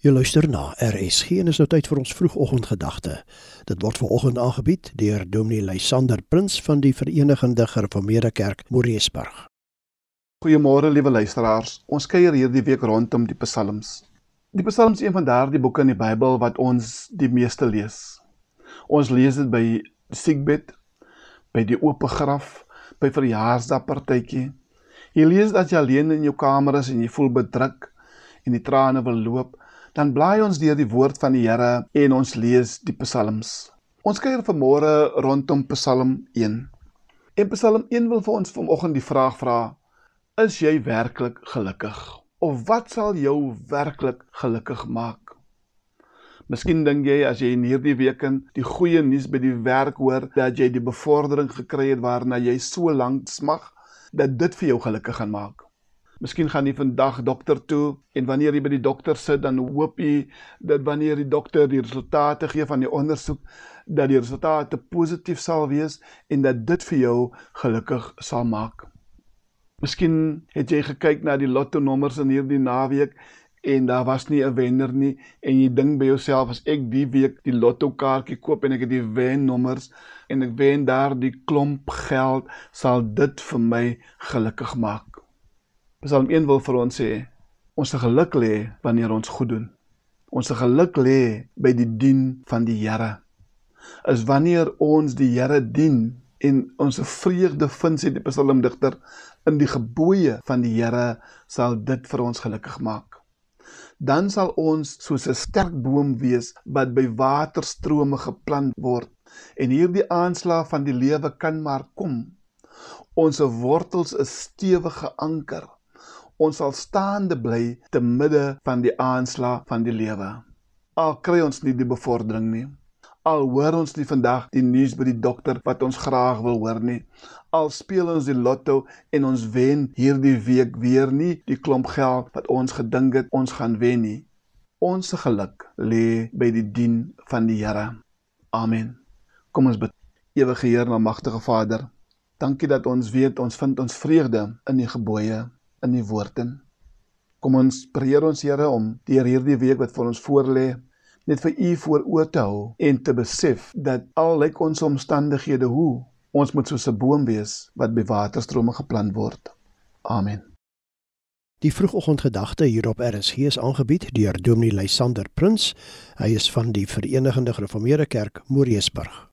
Jy luister na RSG en is nou tyd vir ons vroegoggendgedagte. Dit word veraloggend aangebied deur Dominee Lysander Prins van die Verenigde Gereformeerde Kerk Moreesburg. Goeiemôre liewe luisteraars. Ons kuier hierdie week rondom die Psalms. Die Psalms is een van daardie boeke in die Bybel wat ons die meeste lees. Ons lees dit by die siekbed, by die oop graf, by verjaarsdagpartytjie. Jy lees dat jy alleen in jou kamer is en jy voel bedruk en die trane wil loop dan blaai ons deur die woord van die Here en ons lees die psalms. Ons kyk vanmôre rondom Psalm 1. En Psalm 1 wil vir ons vanoggend die vraag vra: Is jy werklik gelukkig? Of wat sal jou werklik gelukkig maak? Miskien dink jy as jy in hierdie week in die goeie nuus by die werk hoor dat jy die bevordering gekry het waarna jy so lank smag, dat dit vir jou gelukkig gaan maak. Miskien gaan jy vandag dokter toe en wanneer jy by die dokter sit dan hoop jy dat wanneer die dokter die resultate gee van die ondersoek dat die resultate positief sal wees en dat dit vir jou gelukkig sal maak. Miskien het jy gekyk na die lotto nommers in hierdie naweek en daar was nie 'n wenner nie en jy dink by jouself as ek die week die lotto kaartjie koop en ek het die wen nommers en ek wen daar die klomp geld sal dit vir my gelukkig maak. Psalm 1 wil vir ons sê ons se geluk lê wanneer ons goed doen. Ons se geluk lê by die dien van die Here. Is wanneer ons die Here dien en ons vreugde vind sê die psalmdigter in die gebooie van die Here sal dit vir ons gelukkig maak. Dan sal ons soos 'n sterk boom wees wat by waterstrome geplant word en hierdie aanslag van die lewe kan maar kom. Ons wortels is stewige anker ons sal staande bly te midde van die aanslag van die lewe. Al kry ons nie die bevordering nie. Al hoor ons nie vandag die nuus by die dokter wat ons graag wil hoor nie. Al speel ons die lotto en ons wen hierdie week weer nie die klomp geld wat ons gedink het ons gaan wen nie. Ons geluk lê by die dien van die Here. Amen. Kom ons bid. Ewige Heer en magtige Vader, dankie dat ons weet ons vind ons vreugde in die gebooie in die woord in. Kom ons preer ons Here om deur hierdie week wat vir ons voorlê net vir u voor oor te hou en te besef dat al lyk ons omstandighede hoe ons moet soos 'n boom wees wat by waterstrome geplant word. Amen. Die vroegoggendgedagte hierop RSG is aangebied deur Dominee Lysander Prins. Hy is van die Verenigde Gereformeerde Kerk Moreesburg.